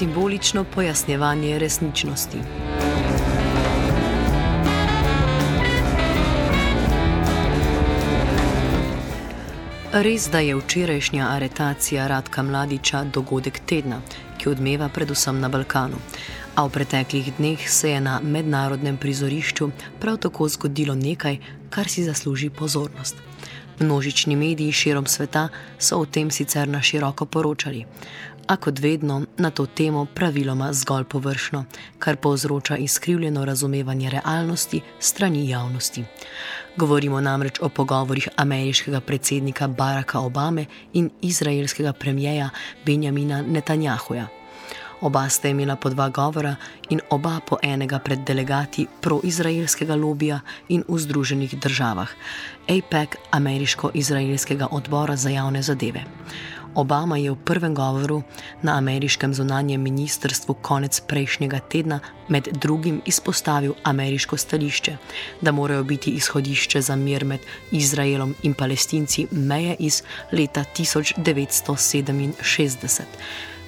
Simbolično pojasnjevanje resničnosti. Res, da je včerajšnja aretacija Radka Mladiča dogodek tedna, ki odmeva predvsem na Balkanu. A v preteklih dneh se je na mednarodnem prizorišču prav tako zgodilo nekaj, kar si zasluži pozornost. Množični mediji širom sveta so o tem sicer na široko poročali, a kot vedno na to temo praviloma zgolj površno, kar povzroča izkrivljeno razumevanje realnosti strani javnosti. Govorimo namreč o pogovorih ameriškega predsednika Baracka Obame in izraelskega premijeja Benjamina Netanjahuja. Oba sta imela po dva govora in oba po enega pred delegati proizraelskega lobija in v Združenih državah, APEC, ameriško-izraelskega odbora za javne zadeve. Obama je v prvem govoru na ameriškem zunanjem ministrstvu konec prejšnjega tedna med drugim izpostavil ameriško stališče, da morajo biti izhodišče za mir med Izraelom in palestinci meje iz leta 1967,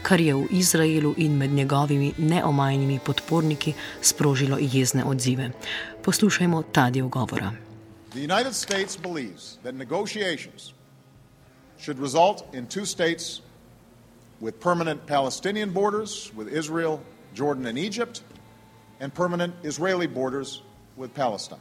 kar je v Izraelu in med njegovimi neomajnimi podporniki sprožilo jezne odzive. Poslušajmo ta del govora. The United States believes that negotiations should result in two states with permanent Palestinian borders with Israel, Jordan, and Egypt, and permanent Israeli borders with Palestine.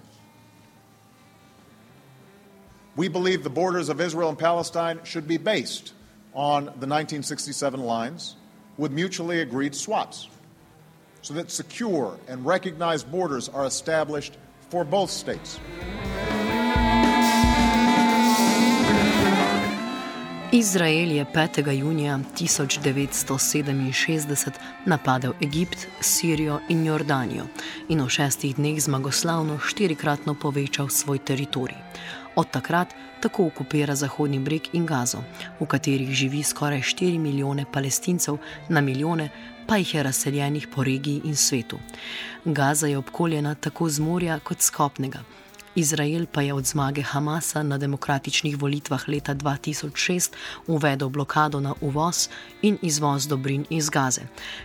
We believe the borders of Israel and Palestine should be based on the 1967 lines with mutually agreed swaps so that secure and recognized borders are established for both states. Izrael je 5. junija 1967 napadel Egipt, Sirijo in Jordanijo in v šestih dneh zmagoslavno štirikratno povečal svoj teritorij. Od takrat tako okupira Zahodni breg in Gazo, v katerih živi skoraj 4 milijone palestincev, na milijone pa jih je razseljenih po regiji in svetu. Gaza je obkoljena tako z morja kot skopnega. Izrael pa je od zmage Hamasa na demokratičnih volitvah leta 2006 uvedel blokado na uvoz in izvoz dobrin iz Gaze,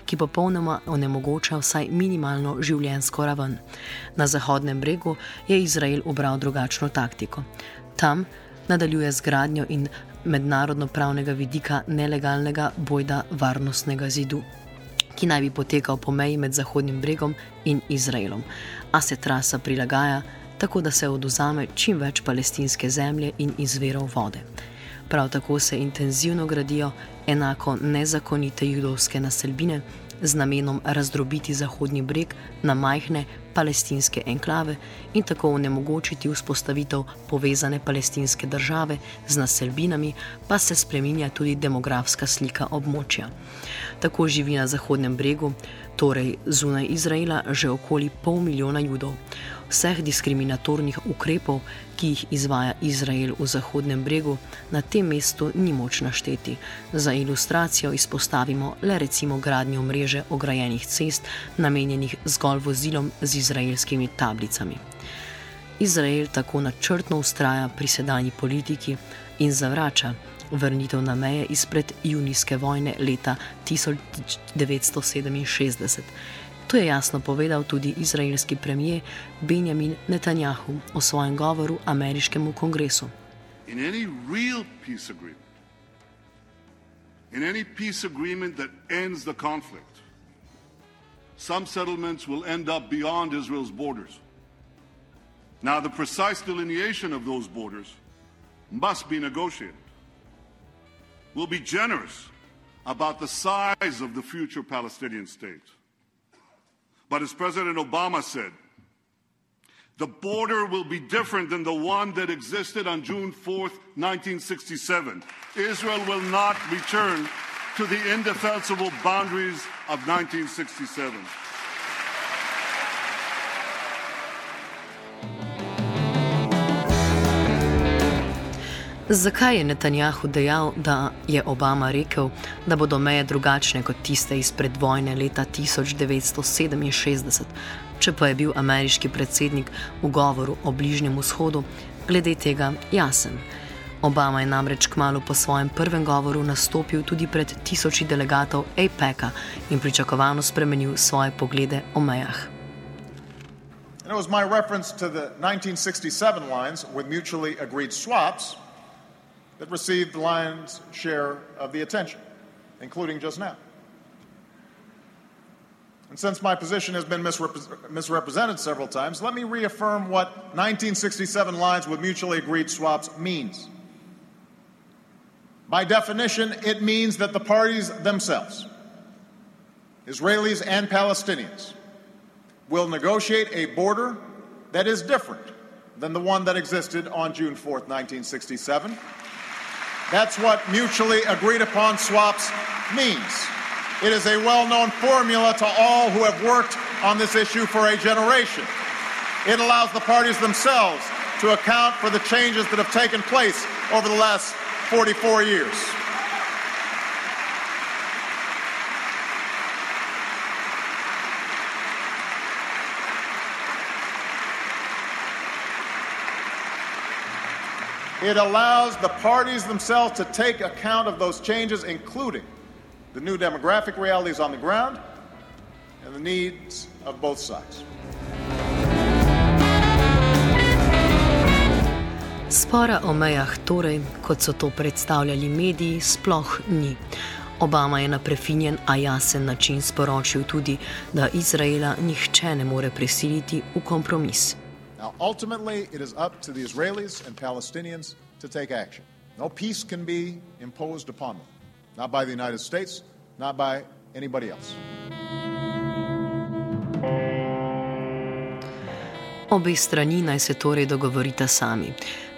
ki popolnoma onemogoča vsaj minimalno življensko raven. Na Zahodnem bregu je Izrael obral drugačno taktiko. Tam nadaljuje z gradnjo in mednarodno pravnega vidika nelegalnega bojda varnostnega zidu ki naj bi potekal po meji med Zahodnim bregom in Izraelom, a se trasa prilagaja tako da se oduzame čim več palestinske zemlje in izverov vode. Prav tako se intenzivno gradijo enako nezakonite judovske naselbine z namenom razdrobiti Zahodni breg na majhne palestinske enklave in tako onemogočiti vzpostavitev povezane palestinske države z naselbinami, pa se spreminja tudi demografska slika območja. Tako živi na Zahodnem bregu, torej zunaj Izraela, že okoli pol milijona judov. Vseh diskriminatornih ukrepov, ki jih izvaja Izrael v Zahodnem bregu, na tem mestu ni moč našteti. Za ilustracijo izpostavimo le recimo gradnjo mreže ograjenih cest, namenjenih zgolj vozilom z izraelskimi tablicami. Izrael tako načrtno ustraja pri sedanji politiki in zavrača vrnitev na meje izpred junijske vojne leta 1967. To je jasno povedal tudi izraelski premijer Benjamin Netanjahu o svojem govoru ameriškemu kongresu. In any real peace agreement, in any peace agreement that ends the conflict, some settlements will end up beyond Israel's borders. Now, the precise delineation of those borders must be negotiated. We'll be generous about the size of the future Palestinian state. But as President Obama said, the border will be different than the one that existed on June 4th, 1967. Israel will not return to the indefensible boundaries of 1967. Zakaj je Netanjahu dejal, da je Obama rekel, da bodo meje drugačne kot tiste izpred vojne leta 1967, če pa je bil ameriški predsednik v govoru o Bližnjem vzhodu glede tega jasen? Obama je namreč kmalo po svojem prvem govoru nastopil tudi pred tisoči delegatov APEC-a in pričakovano spremenil svoje poglede o mejah. And it was my reference to the 1967 lines with mutually agreed swaps that received the lion's share of the attention, including just now. And since my position has been misrepre- misrepresented several times, let me reaffirm what 1967 lines with mutually agreed swaps means. By definition, it means that the parties themselves, Israelis and Palestinians, will negotiate a border that is different than the one that existed on June 4, 1967 that's what mutually agreed upon swaps means. It is a well known formula to all who have worked on this issue for a generation. It allows the parties themselves to account for the changes that have taken place over the last 44 years. It allows the parties themselves to take account of those changes, including the new demographic realities on the ground and the needs of both sides. Spora o mejah torej, kot so to predstavljali mediji, sploh ni. Obama je na prefinjen, a jasen način sporočil tudi, da Izraela nihče ne more prisiliti v kompromis. Now, ultimately, it is up to the Israelis and Palestinians to take action. No peace can be imposed upon them, not by the United States, not by anybody else. Obe strani naj se torej dogovorita sami.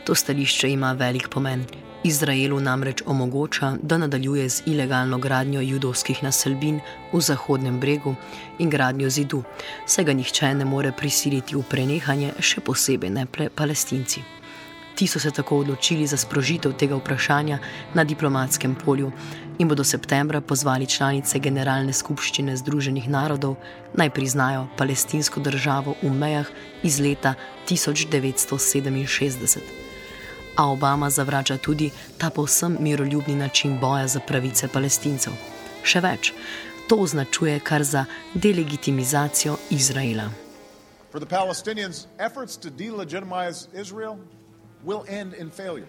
To stališče ima velik pomen. Izraelu namreč omogoča, da nadaljuje z ilegalno gradnjo judovskih naselbin v Zahodnem bregu in gradnjo zidu, saj ga nihče ne more prisiliti v prenehanje, še posebej ne palestinci. Ti so se tako odločili za sprožitev tega vprašanja na diplomatskem polju in bodo septembra pozvali članice Generalne skupščine Združenih narodov naj priznajo palestinsko državo v mejah iz leta 1967 a Obama zavrača tudi ta povsem miroljubni način boja za pravice palestincev. Še več, to označuje kar za delegitimizacijo Izraela. For the Palestinians, efforts to delegitimize Israel will end in failure.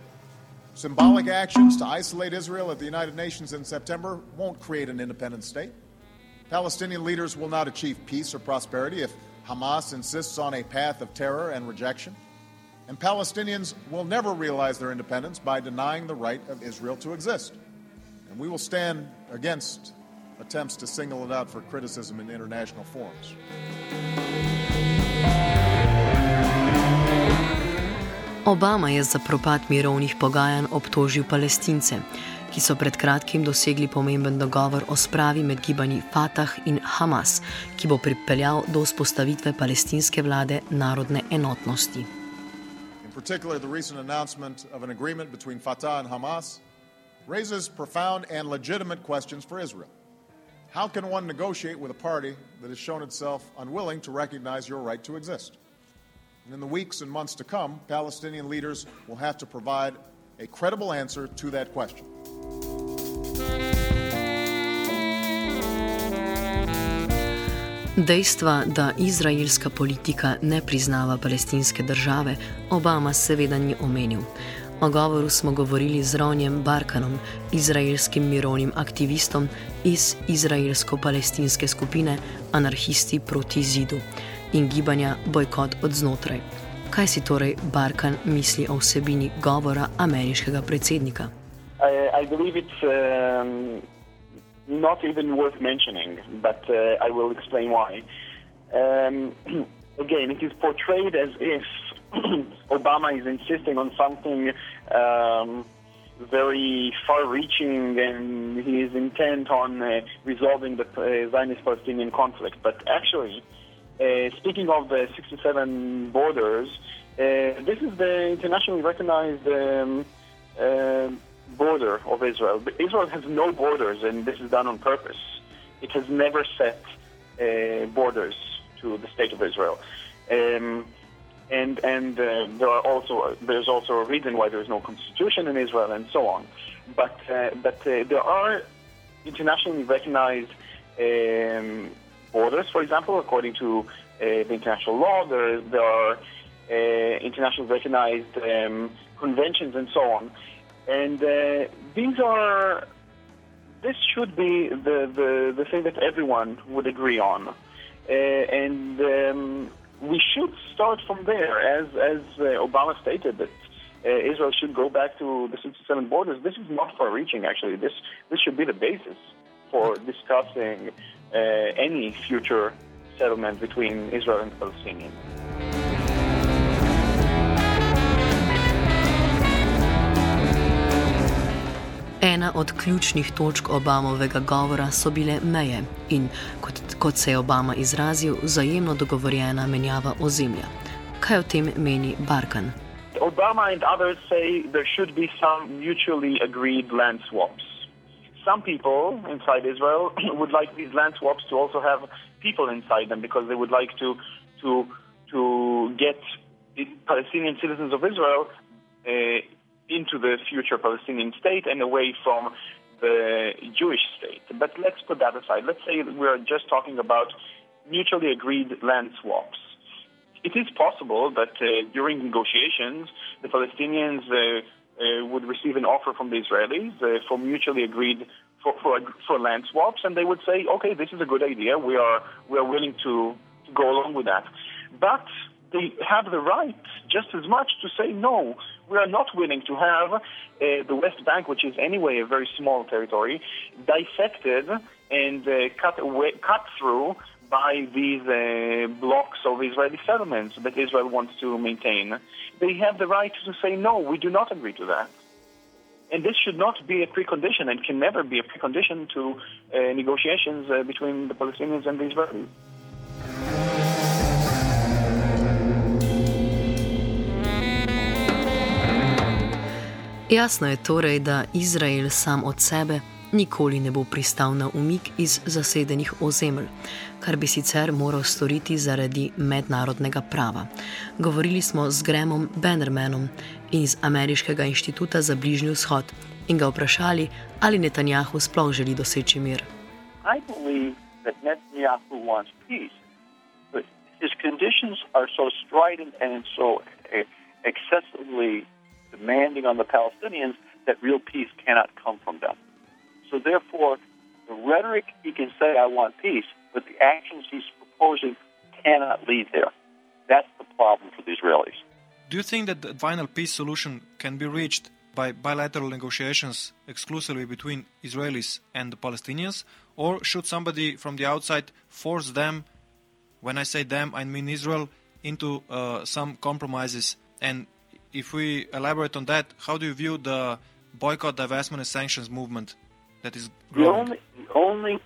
Symbolic actions to isolate Israel at the United Nations in September won't create an independent state. Palestinian leaders will not achieve peace or prosperity if Hamas insists on a path of terror and rejection. And Palestinians will never realize their independence by denying the right of Israel to exist. And we will stand against attempts to single it out for criticism in international forums. Obama je za propad mirovnih pogajanj obtožil palestince, ki so pred kratkim dosegli pomemben dogovor o spravi med gibanji Fatah in Hamas, ki bo pripeljal do vzpostavitve palestinske vlade narodne enotnosti. Particular, the recent announcement of an agreement between Fatah and Hamas, raises profound and legitimate questions for Israel. How can one negotiate with a party that has shown itself unwilling to recognize your right to exist? And in the weeks and months to come, Palestinian leaders will have to provide a credible answer to that question. Dejstva, da izraelska politika ne priznava palestinske države, Obama seveda ni omenil. O govoru smo govorili z Ronjem Barkanom, izraelskim mirovnim aktivistom iz izraelsko-palestinske skupine Anarhisti proti zidu in gibanja Bojkot od znotraj. Kaj si torej Barkan misli o vsebini govora ameriškega predsednika? I, I not even worth mentioning, but uh, I will explain why. Um, again, it is portrayed as if Obama is insisting on something um, very far reaching and he is intent on uh, resolving the uh, Zionist Palestinian conflict. But actually, uh, speaking of the 67 borders, uh, this is the internationally recognized um, uh, border of Israel. Israel has no borders, and this is done on purpose. It has never set uh, borders to the state of Israel. Um, and and uh, there are also there's also a reason why there is no constitution in Israel and so on. But uh, but uh, there are internationally recognized um, borders, for example, according to uh, the international law. There there are uh, internationally recognized um, conventions and so on. And uh, these are, this should be the, the, the thing that everyone would agree on. Uh, and um, we should start from there, as, as uh, Obama stated that uh, Israel should go back to the 67 borders. This is not far reaching, actually. This, this should be the basis for discussing uh, any future settlement between Israel and Palestinians. Od ključnih točk Obamovega govora so bile meje in, kot, kot se je Obama izrazil, vzajemno dogovorjena menjava ozemlja. Kaj o tem meni Barkan? Obama and others say there should be some mutually agreed land swaps. Some people inside Israel would like these land swaps to also have people inside them because they would like to to to get Palestinian citizens of Israel uh, into the future Palestinian state and away from the Jewish state. But let's put that aside. Let's say we're just talking about mutually agreed land swaps. It is possible that uh, during negotiations, the Palestinians uh, uh, would receive an offer from the Israelis uh, for mutually agreed for, for, for land swaps, and they would say, "Okay, this is a good idea. We are we are willing to go along with that." But they have the right just as much to say no. We are not willing to have uh, the West Bank, which is anyway a very small territory, dissected and uh, cut away, cut through by these uh, blocks of Israeli settlements that Israel wants to maintain. They have the right to say no. We do not agree to that. And this should not be a precondition and can never be a precondition to uh, negotiations uh, between the Palestinians and the Israelis. Jasno je torej, da Izrael sam od sebe nikoli ne bo pristal na umik iz zasedenih ozemelj, kar bi sicer moral storiti zaradi mednarodnega prava. Govorili smo z Gremom Bannermanom iz Ameriškega inštituta za Bližnji vzhod in ga vprašali, ali Netanjahu sploh želi doseči mir. His conditions are so strident and so excessively demanding on the Palestinians that real peace cannot come from them. So, therefore, the rhetoric he can say, I want peace, but the actions he's proposing cannot lead there. That's the problem for the Israelis. Do you think that the final peace solution can be reached by bilateral negotiations exclusively between Israelis and the Palestinians? Or should somebody from the outside force them, when I say them, I mean Israel, into uh, some compromises and if we elaborate on that, how do you view the boycott, divestment, and sanctions movement that is growing? The only, the only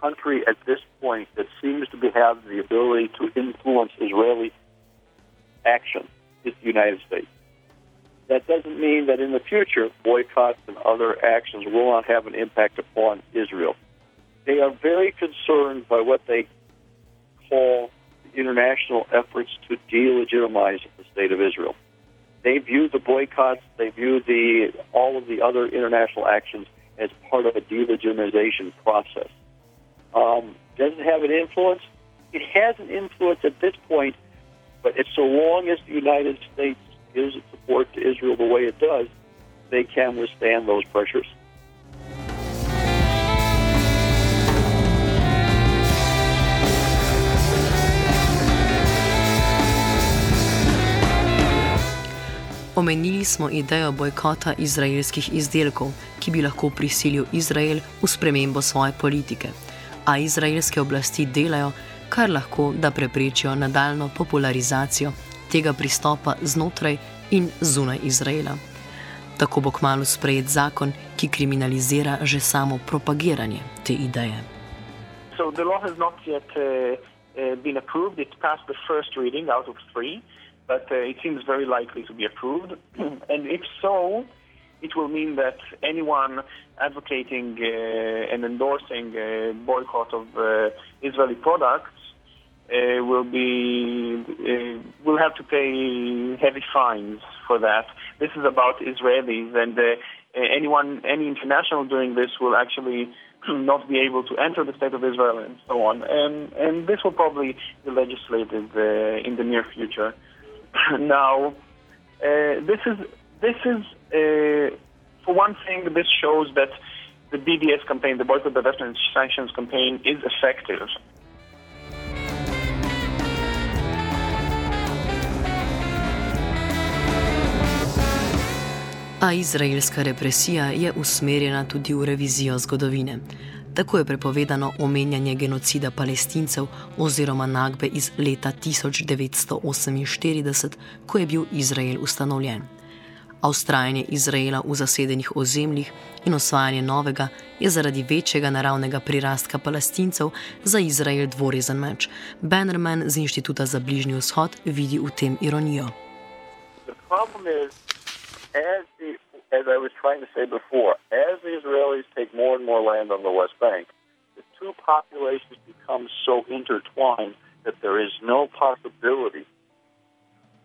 country at this point that seems to be, have the ability to influence Israeli action is the United States. That doesn't mean that in the future boycotts and other actions will not have an impact upon Israel. They are very concerned by what they call international efforts to delegitimize the state of Israel they view the boycotts, they view the all of the other international actions as part of a delegitimization process. Um, does it have an influence? it has an influence at this point, but it's so long as the United States gives its support to Israel the way it does, they can withstand those pressures. Omenili smo idejo bojkota izraelskih izdelkov, ki bi lahko prisilil Izrael v spremembo svoje politike. A izraelske oblasti delajo, kar lahko, da preprečijo nadaljno popularizacijo tega pristopa znotraj in zunaj Izraela. Tako bo kmalo sprejet zakon, ki kriminalizira že samo propagiranje te ideje. So the law has not yet uh, uh, been approved. It passed the first reading out of three. But uh, it seems very likely to be approved. and if so, it will mean that anyone advocating uh, and endorsing a boycott of uh, Israeli products uh, will be uh, will have to pay heavy fines for that. This is about Israelis, and uh, anyone, any international doing this will actually not be able to enter the state of Israel and so on. And, and this will probably be legislated in the near future. now, uh, this is this is uh, for one thing. This shows that the BDS campaign, the boycott, divestment, and sanctions campaign, is effective. A izraelska represija je usmerjena tudi v revizijo zgodovine. Tako je prepovedano omenjanje genocida palestincev oziroma nagbe iz leta 1948, ko je bil Izrael ustanovljen. Avstrajanje Izraela v zasedenih ozemljih in osvajanje novega je zaradi večjega naravnega prirastka palestincev za Izrael dvorezen meč. Bannerman z Inštituta za bližnji vzhod vidi v tem ironijo. Problem je, as I was trying to say before, as the Israelis take more and more land on the West Bank, the two populations become so intertwined that there is no possibility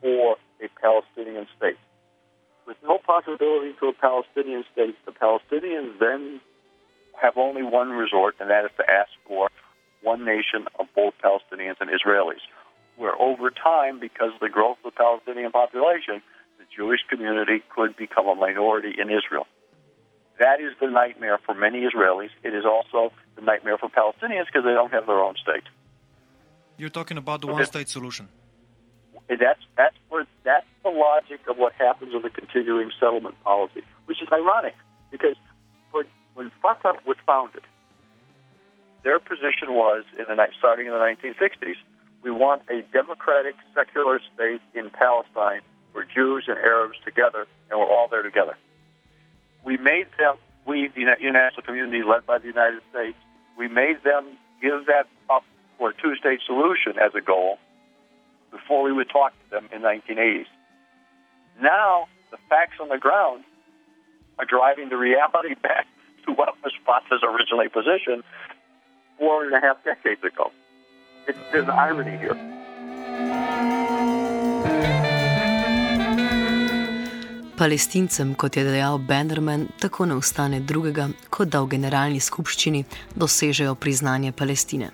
for a Palestinian state. With no possibility for a Palestinian state, the Palestinians then have only one resort, and that is to ask for one nation of both Palestinians and Israelis. Where over time, because of the growth of the Palestinian population, Jewish community could become a minority in Israel. That is the nightmare for many Israelis. It is also the nightmare for Palestinians because they don't have their own state. You're talking about the one-state solution. That's that's where that's the logic of what happens with the continuing settlement policy, which is ironic because when when Fatah was founded, their position was in the night starting in the 1960s, we want a democratic secular state in Palestine we're Jews and Arabs together, and we're all there together. We made them, we, the international community led by the United States, we made them give that up for a two state solution as a goal before we would talk to them in the 1980s. Now, the facts on the ground are driving the reality back to what was Fatah's originally position four and a half decades ago. It's, there's irony here. Palestincem, kot je dejal Benderman, tako ne ostane drugega, kot da v generalni skupščini dosežejo priznanje Palestine.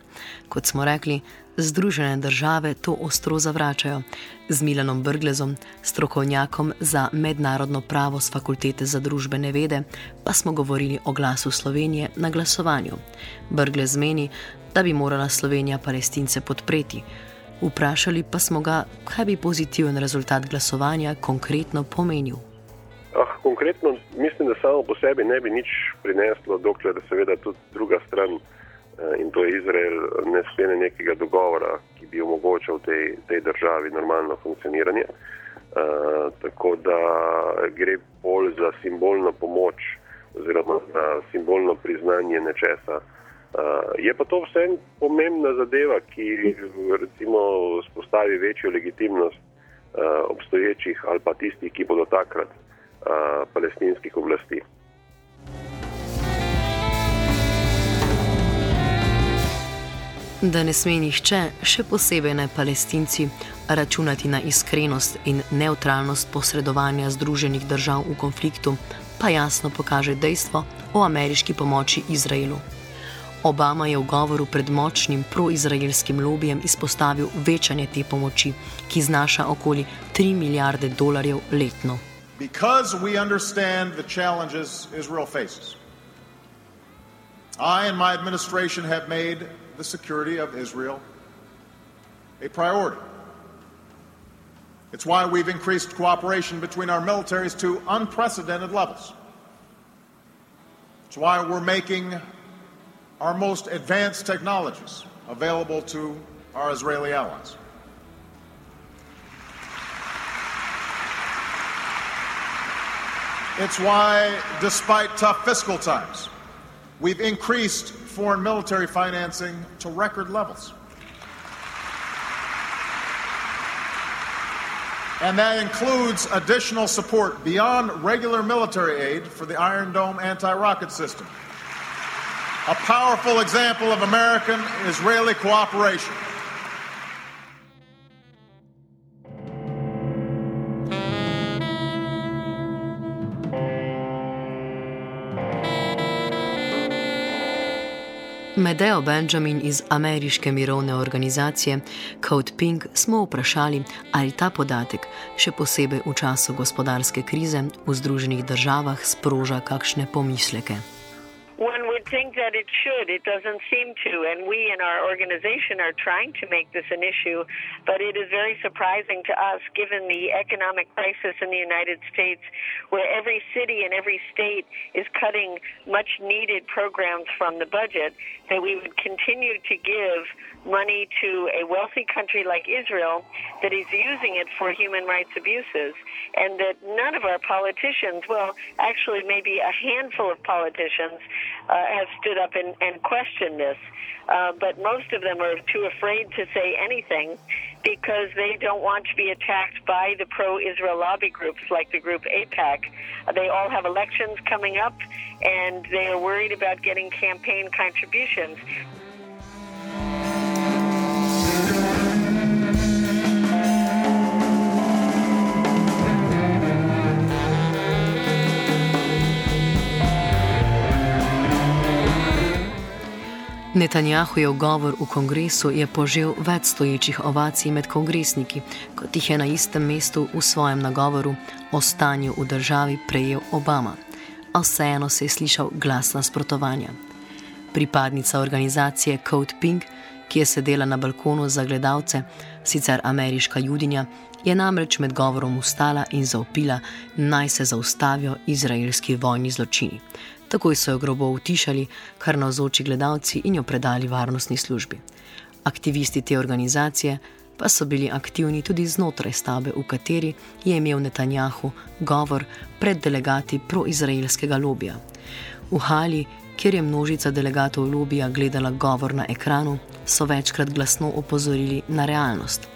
Kot smo rekli, Združene države to ostro zavračajo. Z Milanom Brglezom, strokovnjakom za mednarodno pravo z Fakultete za družbene vede, pa smo govorili o glasu Slovenije na glasovanju. Brglez meni, da bi morala Slovenija Palestince podpreti. Vprašali pa smo ga, kaj bi pozitiven rezultat glasovanja konkretno pomenil. Konkretno mislim, da samo po sebi ne bi nič prineslo, dokler seveda tudi druga stran eh, in to je Izrael ne sklene nekega dogovora, ki bi omogočal tej, tej državi normalno funkcioniranje. Uh, tako da gre bolj za simbolno pomoč oziroma za simbolno priznanje nečesa. Uh, je pa to vseeno pomembna zadeva, ki recimo spostavi večjo legitimnost uh, obstoječih ali pa tistih, ki bodo takrat palestinskih oblasti. Da ne sme nihče, še posebej ne palestinci, računati na iskrenost in neutralnost posredovanja Združenih držav v konfliktu, pa jasno pokaže dejstvo o ameriški pomoči Izraelu. Obama je v govoru pred močnim proizraelskim lobijem izpostavil večanje te pomoči, ki znaša okoli 3 milijarde dolarjev letno. Because we understand the challenges Israel faces, I and my administration have made the security of Israel a priority. It's why we've increased cooperation between our militaries to unprecedented levels. It's why we're making our most advanced technologies available to our Israeli allies. It's why, despite tough fiscal times, we've increased foreign military financing to record levels. And that includes additional support beyond regular military aid for the Iron Dome anti rocket system. A powerful example of American Israeli cooperation. Medeo Benjamin iz ameriške mirovne organizacije Code Pink smo vprašali, ali ta podatek, še posebej v času gospodarske krize v Združenih državah, sproža kakšne pomisleke. Think that it should. It doesn't seem to. And we in our organization are trying to make this an issue, but it is very surprising to us given the economic crisis in the United States, where every city and every state is cutting much needed programs from the budget, that we would continue to give money to a wealthy country like Israel that is using it for human rights abuses, and that none of our politicians, well, actually, maybe a handful of politicians, uh, have stood up and, and questioned this. Uh, but most of them are too afraid to say anything because they don't want to be attacked by the pro Israel lobby groups like the group APAC. They all have elections coming up and they are worried about getting campaign contributions. Netanjahujev govor v kongresu je požel več stoječih ovacij med kongresniki, kot jih je na istem mestu v svojem nagovoru o stanju v državi prejel Obama. A vseeno se je slišal glas nasprotovanja. Pripadnica organizacije Code Pink, ki je sedela na balkonu za gledalce, sicer ameriška judinja, je namreč med govorom ustala in zaupila, naj se zaustavijo izraelski vojni zločini. Takoj so jo grobo utišali, kar navzoči gledalci in jo predali varnostni službi. Aktivisti te organizacije pa so bili aktivni tudi znotraj stavbe, v kateri je imel Netanjahu govor pred delegati proizraelskega lobija. V hali, kjer je množica delegatov lobija gledala govor na ekranu, so večkrat glasno opozorili na realnost.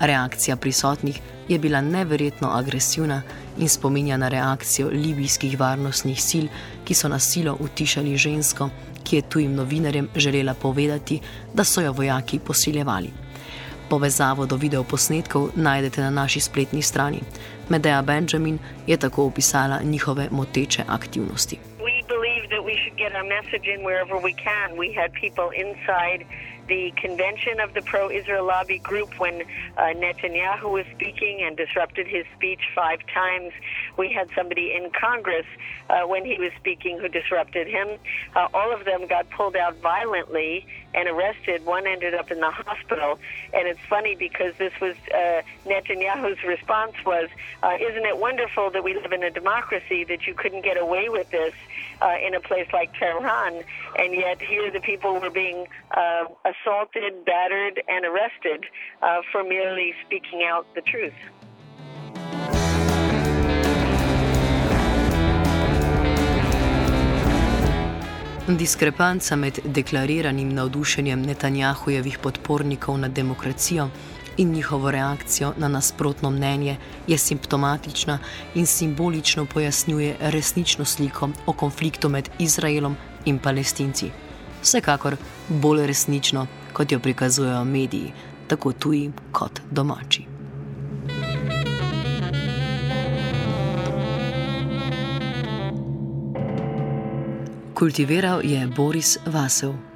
Reakcija prisotnih je bila neverjetno agresivna in spominja na reakcijo libijskih varnostnih sil, ki so na silo utišali žensko, ki je tujim novinarjem želela povedati, da so jo vojaki posiljevali. Povezavo do videoposnetkov najdete na naši spletni strani. Medea Benjamin je tako opisala njihove moteče aktivnosti. The convention of the pro Israel lobby group when uh, Netanyahu was speaking and disrupted his speech five times. We had somebody in Congress uh, when he was speaking who disrupted him. Uh, all of them got pulled out violently and arrested. One ended up in the hospital. And it's funny because this was uh, Netanyahu's response was, uh, Isn't it wonderful that we live in a democracy that you couldn't get away with this? uh, in a place like Tehran, and yet here the people were being uh, assaulted, battered, and arrested uh, for merely speaking out the truth. Diskrepanca med deklariranim navdušenjem Netanjahujevih podpornikov nad demokracijo in njihovo reakcijo na nasprotno mnenje je simptomatična in simbolično pojasnjuje resnično sliko o konfliktu med Izraelom in palestinci. Vsekakor bolj resnično, kot jo prikazujejo mediji, tako tuji kot domači. Kultiviral je Boris Vasev.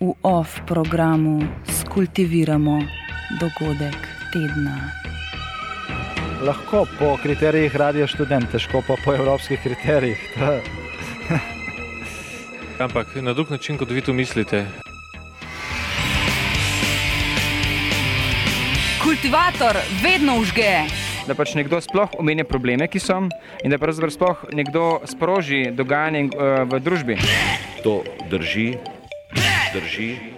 v OF programu skultiviramo dogodek tedna. Lahko po kriterijih radio študent, težko pa po evropskih kriterijih. Ampak na drug način, kot vi to mislite. Kultivator vedno užge. Da pač nekdo sploh omenja probleme, ki so, in da pravzaprav sploh nekdo sproži dogajanje uh, v družbi. To drži, Energie